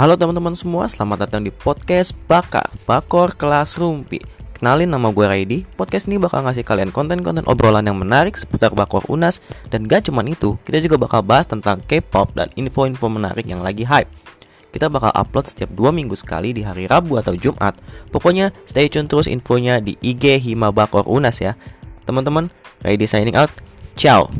Halo teman-teman semua, selamat datang di podcast Bakar, Bakor Kelas Rumpi Kenalin nama gue Raidi, podcast ini bakal ngasih kalian konten-konten obrolan yang menarik seputar Bakor Unas Dan gak cuman itu, kita juga bakal bahas tentang K-pop dan info-info menarik yang lagi hype kita bakal upload setiap dua minggu sekali di hari Rabu atau Jumat. Pokoknya stay tune terus infonya di IG Hima Bakor Unas ya. Teman-teman, Raidi signing out. Ciao.